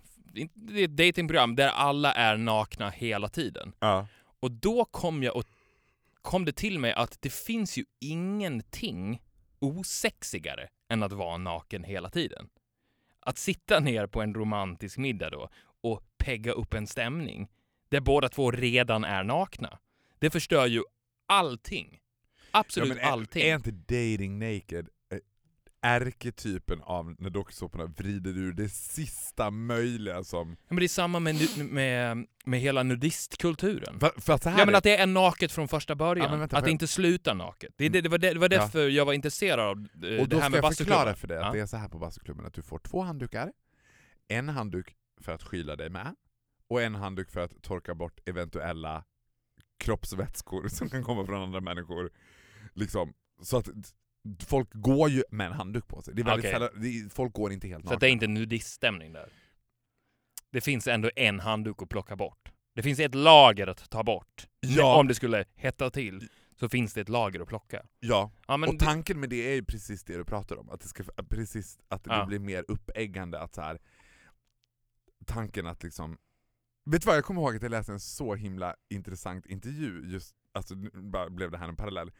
Det är ett datingprogram där alla är nakna hela tiden. Ja. Och då kom jag och kom det till mig att det finns ju ingenting osexigare än att vara naken hela tiden. Att sitta ner på en romantisk middag då och pegga upp en stämning där båda två redan är nakna. Det förstör ju allting. Absolut ja, men är, allting. Är inte dating naked eh, ärketypen av när dokusåporna vrider ur det sista möjliga som... Ja, men det är samma med, med, med hela nudistkulturen. För, för att Ja men är- att det är naket från första början. Ja, vänta, att det jag- inte slutar naket. Det, det, det, var, det, det var Ja. därför jag var intresserad av eh, Och det då här ska med jag förklara bastuklubben. för dig att det är så här på bastuklubben att du får två handdukar, en handduk för att skyla dig med, och en handduk för att torka bort eventuella kroppsvätskor som kan komma från andra människor. Liksom, så att folk går ju med en handduk på sig. Det är väldigt Okej. sällan, är, folk går inte helt Så det är inte nudiststämning där. Det finns ändå en handduk att plocka bort. Det finns ett lager att ta bort. Ja. Om det skulle hetta till så finns det ett lager att plocka. Ja, Ja, och tanken med det är ju precis det du pratar om, att det, ska, precis, att det Ja. blir mer uppeggande. Att så här, tanken att liksom... Vet du vad, jag kommer ihåg att jag läste en så himla intressant intervju, just, alltså nu blev det här en parallell.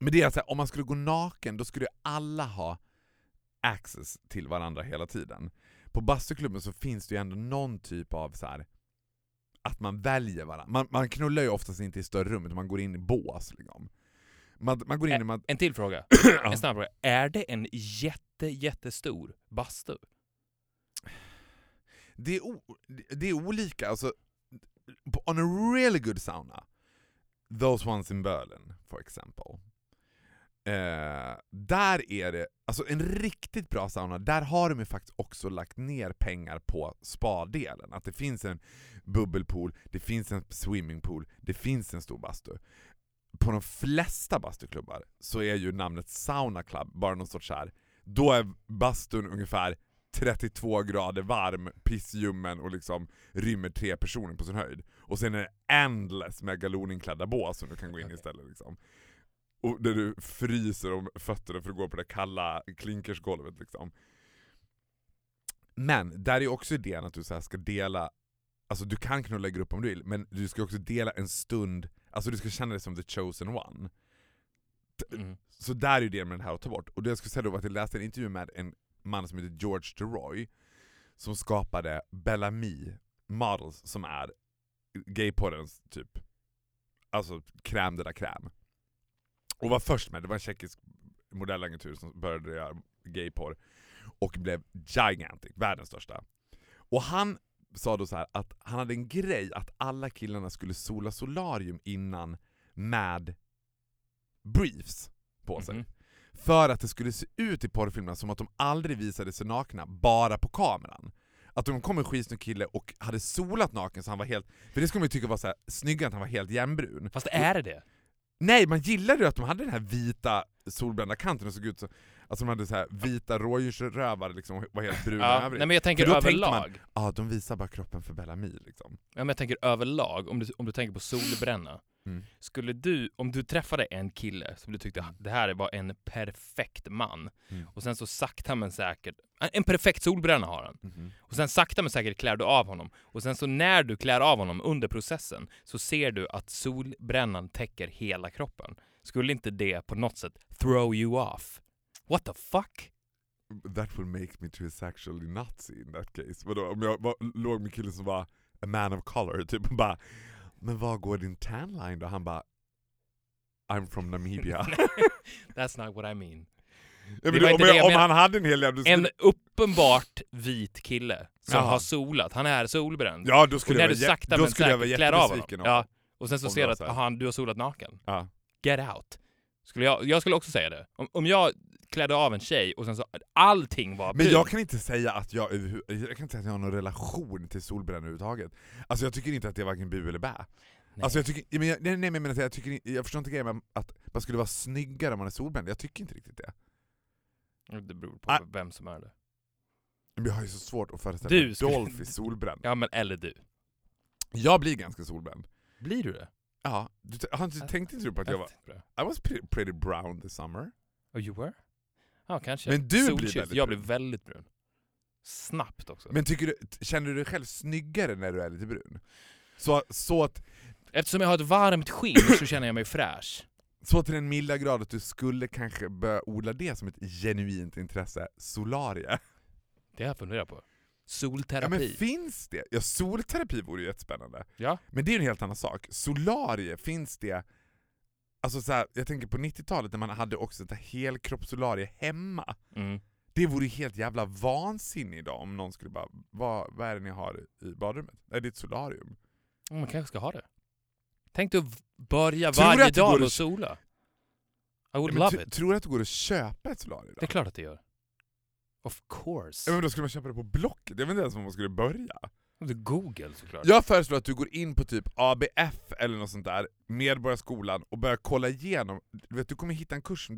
Men det är att så här, om man skulle gå naken, då skulle alla ha access till varandra hela tiden. På bastuklubben så finns det ju ändå någon typ av så här att man väljer varandra. Man, man knullar ju oftast inte i större rum, utan man går in i bås. Liksom. Man, man går in i... Man, en till fråga. En snabb fråga. Är det en jätte, jättestor bastu? det, är o, det är olika. Alltså, on a really good sauna, those ones in Berlin for example, eh, där är det, alltså en riktigt bra sauna, där har de ju faktiskt också lagt ner pengar på spadelen. Att det finns en bubbelpool, det finns en swimmingpool, det finns en stor bastu. På de flesta bastuklubbar så är ju namnet Sauna Club bara någon sorts här. då är bastun ungefär 32 grader varm, pissljummen och liksom rymmer tre personer på sin höjd. Och sen är det endless med galoninklädda bås som du kan gå in i Okej. istället. Liksom. Och där du fryser om fötterna för att gå på det kalla klinkersgolvet. Liksom. Men där är också idén att du så ska dela, alltså du kan knulla i grupp om du vill, men du ska också dela en stund, alltså du ska känna dig som the chosen one. Mm. Så där är idén med det här att ta bort. Och det jag skulle säga då var att jag läste en intervju med en man som heter George DeRoy, som skapade Bellamy Models, som är gayporrens typ, alltså crème de la crème. Och var först med, det var en tjeckisk modellagentur som började göra gayporr och blev gigantic, världens största. Och han sa då så här att han hade en grej att alla killarna skulle sola solarium innan med briefs på sig. Mhm. För att det skulle se ut i porrfilmerna som att de aldrig visade sig nakna, bara på kameran. Att de kom en skitsnygg kille och hade solat naken så han var helt... För det skulle man ju tycka var så här, snyggare att han var helt jämnbrun. Fast är det det? Nej, man gillade ju att de hade den här vita solbrända kanten och såg ut så... Alltså de hade så här vita rådjursrövar liksom, och var helt bruna Ja, övrigt. nej men jag tänker överlag. Ja, de visar bara kroppen för Bellamy liksom. Ja, men jag tänker överlag, om du, om du tänker på solbränna. Mm. Skulle du, om du träffade en kille som du tyckte det här var en perfekt man, Mm. och sen så sakta men säkert, en- perfekt solbränna har han. Mhm. Och sen sakta men säkert klär du av honom. Och sen så när du klär av honom under processen så ser du att solbrännan täcker hela kroppen. Skulle inte det på något sätt throw you off? What the fuck? That would make me too sexually nutsy in that case. Vadå, om jag var, låg med killen som var a man of color, typ och bara Men var går din tan line då? Han bara I'm from Namibia. That's not what I mean. ja, men om jag, om han hade en hel jävla... En uppenbart vit kille som Jaha. har solat, han är solbränd. Ja, då och skulle när jag du sakta men säkert klär av honom. jättebesviken. Ja, och sen så ser du att aha, du har solat naken. Ja. Get out. Skulle jag, jag skulle också säga det. Om, om jag klädde av en tjej och sen så allting var Men brunt. jag kan inte säga att jag, jag kan inte säga att jag har någon relation till solbränna överhuvudtaget. Alltså jag tycker inte att det är varken bu eller bä. Nej. Alltså jag tycker, men jag, nej, nej men jag, menar, jag, tycker, jag förstår inte grejen med att man skulle vara snyggare om man är solbränd, jag tycker inte riktigt det. Det beror på Ah. vem som är det. Men jag har ju så svårt att föreställa Du mig skulle- Dolph är solbränd. Ja men eller du. Jag blir ganska solbränd. Blir du det? Ja, du, han, du tänkte inte du på att jag var... I was pretty, pretty brown this summer. Oh you were? Ja kanske. Men du blir Solkyss. väldigt Jag brun. blir väldigt brun. Snabbt också. Men tycker du, känner du dig själv snyggare när du är lite brun? Så, så, att, Eftersom jag har ett varmt skinn så känner jag mig fräsch. så till den milda grad att du skulle kanske börja odla det som ett genuint intresse, solarie. Det har jag funderat på. Ja, Solterapi. men finns det? Ja, solterapi vore ju jättespännande. Ja. Men det är en helt annan sak. Solarie, finns det... Alltså så här, jag tänker på 90-talet när man hade också ett helkroppssolarie hemma. Mm. Det vore helt jävla vansinne idag om någon skulle bara vad, vad är det ni har i badrummet? Nej det är ett solarium. Man kanske ska ha det. Tänk dig att börja Tror varje att dag och sola. I would Ja, love it. Tror du att det går att köpa ett solarium Det är idag? klart att det gör. Of course. Ja, men då skulle man köpa det på Blocket, jag vet inte ens var man skulle börja. Google såklart. Jag föreslår att du går in på typ ABF eller något sånt där, Medborgarskolan, och börjar kolla igenom, du vet du kommer hitta en kurs,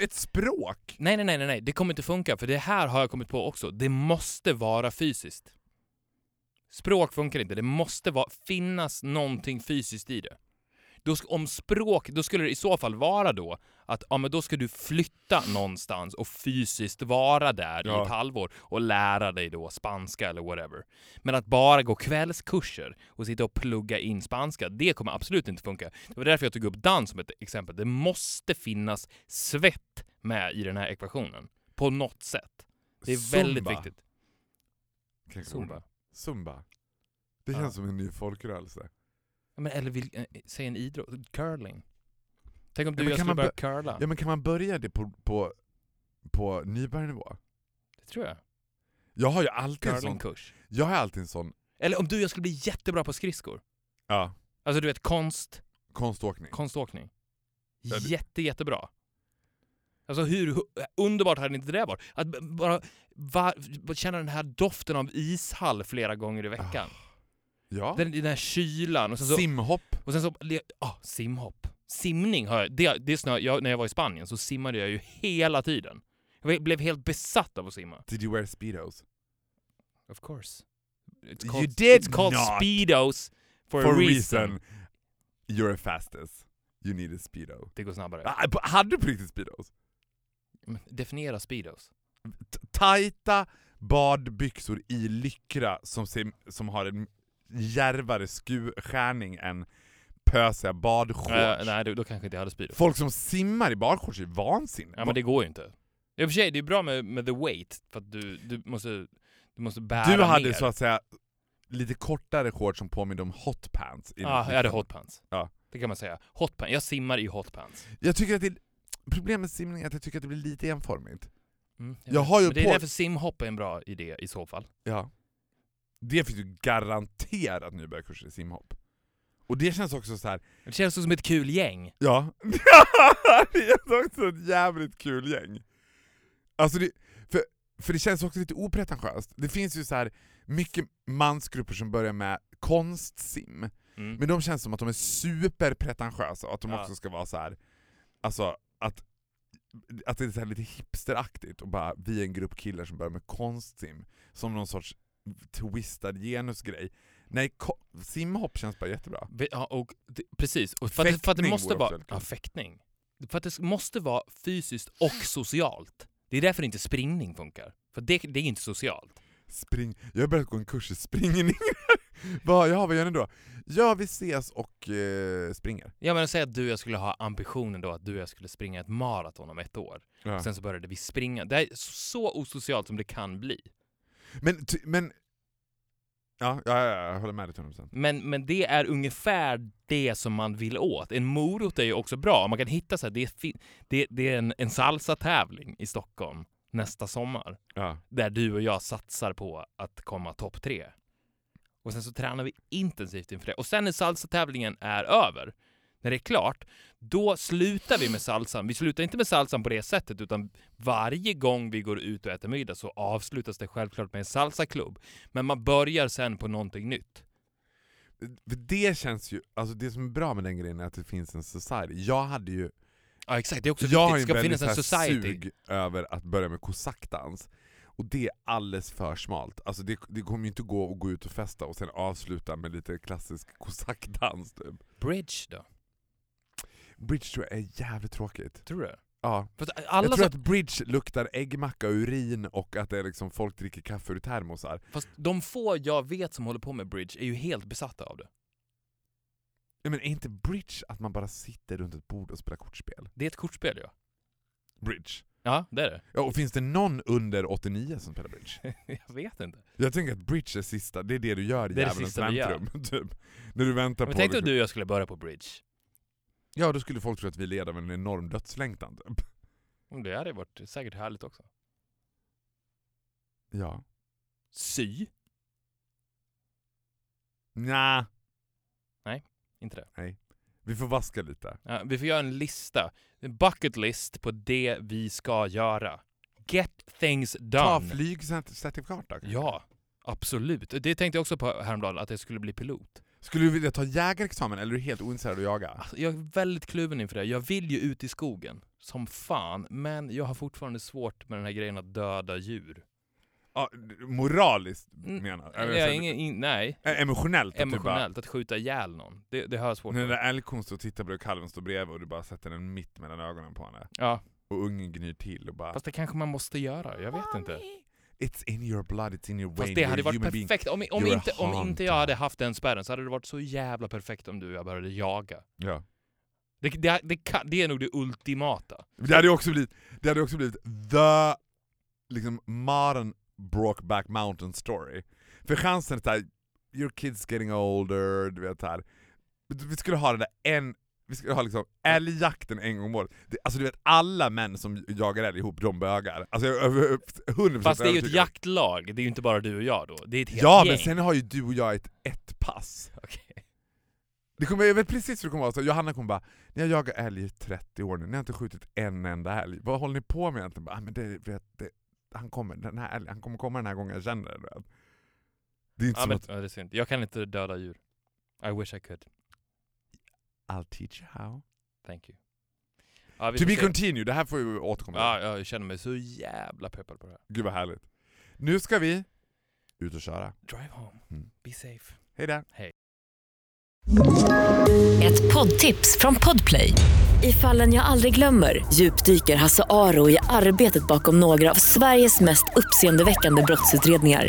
ett språk! Nej, nej, nej, nej, det kommer inte funka. För det här har jag kommit på också. Det måste vara fysiskt. Språk funkar inte. Det måste vara, finnas någonting fysiskt i det. Då, om språk, då skulle det i så fall vara då att ja, men då ska du flytta någonstans och fysiskt vara där i Ja. ett halvår och lära dig då spanska eller whatever. Men att bara gå kvällskurser och sitta och plugga in spanska, det kommer absolut inte funka. Det var därför jag tog upp dans som ett exempel. Det måste finnas svett med i den här ekvationen. På något sätt. Det är väldigt Zumba. viktigt. Kanske Zumba. Zumba. Det Ja. känns som en ny folkrörelse. Ja, men, eller vill, eh, säg en idrott. Curling. Tänk om du men och jag kan skulle man börja curla. Ja men kan man börja det på, på, på nybörjarnivå? Det tror jag. Jag har ju alltid en sån, Curlingkurs. jag har alltid en sån, Eller om du och jag skulle bli jättebra på skridskor. ja, Alltså du vet konst, konståkning. konståkning. Ja, det- Jätte, jättebra. Alltså hur hu- underbart hade inte det varit? Att bara va, känna den här doften av ishall flera gånger i veckan. Ja. Den, den här kylan och sen så... Simhopp. Och sen så, ah, simhopp. Simning har jag, det, det snö, jag, när jag var i Spanien så simmade jag ju hela tiden. Jag blev helt besatt av att simma. Did you wear speedos? Of course. It's You called, did it's called not. speedos for, For a reason. You're fastest. You need a speedo. Det går snabbare. Ah, Hade du på riktigt speedos? Definiera speedos. T- Tajta badbyxor i lyckra som, ser, som har en djärvare sku, skärning än pösiga badshorts. Eh, nej, då, då kanske inte jag hade speedos. Folk som simmar i badshorts är vansinne. Ja men det går ju inte. I och för sig, det är bra med, med the weight, för att du, du måste, du måste bära du hade mer. så att säga lite kortare shorts som påminner om hot pants. i Ja, mitt jag hade liv. hot pants. Ja. Det kan man säga. Hot pants. Jag simmar i hot pants. Jag tycker att det, problemet med simning är att jag tycker att det blir lite enformigt. Mm, Jag vet. har ju Men det är därför simhopp är en bra idé i så fall. Ja. Det finns ju garanterat nybörjarkurser i simhopp. Och det känns också så här. Det känns som ett kul gäng. ja, det är också ett jävligt kul gäng. Alltså det, för, för det känns också lite opretentiöst. Det finns ju så här mycket mansgrupper som börjar med konstsim, Mm. men de känns som att de är superpretentiösa och att de Ja. också ska vara så här. alltså att, att det är så lite hipsteraktigt och bara vi är en grupp killar som börjar med konstsim, som någon sorts twistad genusgrej. Nej, simhopp känns bara jättebra. Ja, och det, precis. Och för, att, det- för att det Fäktning måste vara... Ja, fäktning. För att det måste vara fysiskt och socialt. Det är därför inte springning funkar. För det, det är inte socialt. Spring. Jag har börjat gå en kurs i springning. vad, ja, vad gör ni då? Ja, vi ses och eh, springer. Jag menar, säg att du och jag skulle ha ambitionen då att du och jag skulle springa ett maraton om ett år. Ja. Sen så började vi springa. Det är så osocialt som det kan bli. Men, men ja, ja, ja, jag håller med dig till 100%. Men, men det är ungefär det som man vill åt. En morot är ju också bra. Man kan hitta så här, det är, fi- det, det är en, en salsa-tävling i Stockholm nästa sommar. Ja. Där du och jag satsar på att komma topp tre. Och sen så tränar vi intensivt inför det. Och sen när salsa-tävlingen är över, när det är klart, då slutar vi med salsan. Vi slutar inte med salsan på det sättet, utan varje gång vi går ut och äter middag så avslutas det självklart med en salsaklubb. Men man börjar sen på någonting nytt. Det känns ju, alltså det som är bra med den grejen är att det finns en society. Jag hade ju, Ja exakt, det är också jag har ju viktigt. Det ska finnas en så här society. sug över att börja med kosackdans. Och det är alldeles för smalt. Alltså det, det kommer ju inte gå att gå ut och festa och sen avsluta med lite klassisk kosackdans typ. Bridge då? Bridge tror jag är jävligt tråkigt. Tror du? Ja. För att alla jag tror som, att bridge luktar äggmacka och urin och att det är liksom folk dricker kaffe ur termosar. Fast de få jag vet som håller på med bridge är ju helt besatta av det. Nej, men är inte bridge att man bara sitter runt ett bord och spelar kortspel? Det är ett kortspel ja. Bridge. Ja, det är det. Ja, och finns det någon under 89 som spelar bridge? jag vet inte. Jag tänker att bridge är sista, det är det du gör i Det det djävulens väntrum. Typ. När du väntar Men på... tänk dig liksom- att du och jag skulle börja på bridge. Ja, då skulle folk tro att vi led av en enorm dödslängtan. Typ. Det hade varit säkert härligt också. Ja. Sy? Nja, Inte det. vi får vaska lite. Ja, vi får göra en lista. En bucket list på det vi ska göra. Get things Ta done. flygcertifikat då. Ja, absolut. Det tänkte jag också på häromdagen, att jag skulle bli pilot. Skulle du vilja ta jägarexamen eller är du helt ointresserad av att jaga? Alltså, jag är väldigt kluven inför det. Jag vill ju ut i skogen. Som fan. Men jag har fortfarande svårt med den här grejen att döda djur. Ja, moraliskt Mm, menar Jag Eller är så- ingen, in, nej, Emotionellt? att du emotionellt. Att skjuta ihjäl någon. Det, det har jag svårt Bara, när den med. där älgkon står och tittar på dig och kalven står bredvid och du bara sätter den mitt mellan ögonen på henne. Ja, Och ungen gnyr till och bara... fast det kanske man måste göra. Jag vet inte. It's in your blood, it's in your vein. Fast det hade varit being. perfekt. Om, om, inte, om inte jag hade haft den spärren så hade det varit så jävla perfekt om du och jag började jaga. Ja. Det, det, det, kan, det är nog det ultimata. Det hade också blivit, det hade också blivit the liksom modern Brokeback Mountain story. För chansen är såhär, your kids getting older, du vet här. Vi skulle ha det där en, vi skulle ha liksom älgjakten en gång om året. Det- Alltså du vet alla män som jagar älg ihop, de bögar. Alltså jag är över 100% Fast det är ju ett jaktlag, det är ju inte bara du och jag då. Det är ett helt Ja gäng. men sen har ju du och jag ett ett pass. Okej. Det kommer, jag vet precis hur det kommer vara, så Johanna kommer bara Ni har jagat älg i 30 år nu, ni har inte skjutit en enda älg. Vad håller ni på med egentligen? Bara, ah, men det, vet, det, han, kommer, den här älgen, han kommer komma den här gången jag känner det. Det är inte Ja, men, att ja, det är synd. Jag kan inte döda djur. I wish I could. I'll teach you how. Thank you. Ja, To be se. continued, det här får vi återkomma Ja, till. ja, jag känner mig så jävla peppad på det här. Gud vad härligt. Nu ska vi ut och köra. Drive home. Mm. Be safe. Hej där. Ett poddtips från Podplay. I fallen jag aldrig glömmer djupdyker Hasse Aro i arbetet bakom några av Sveriges mest uppseendeväckande brottsutredningar.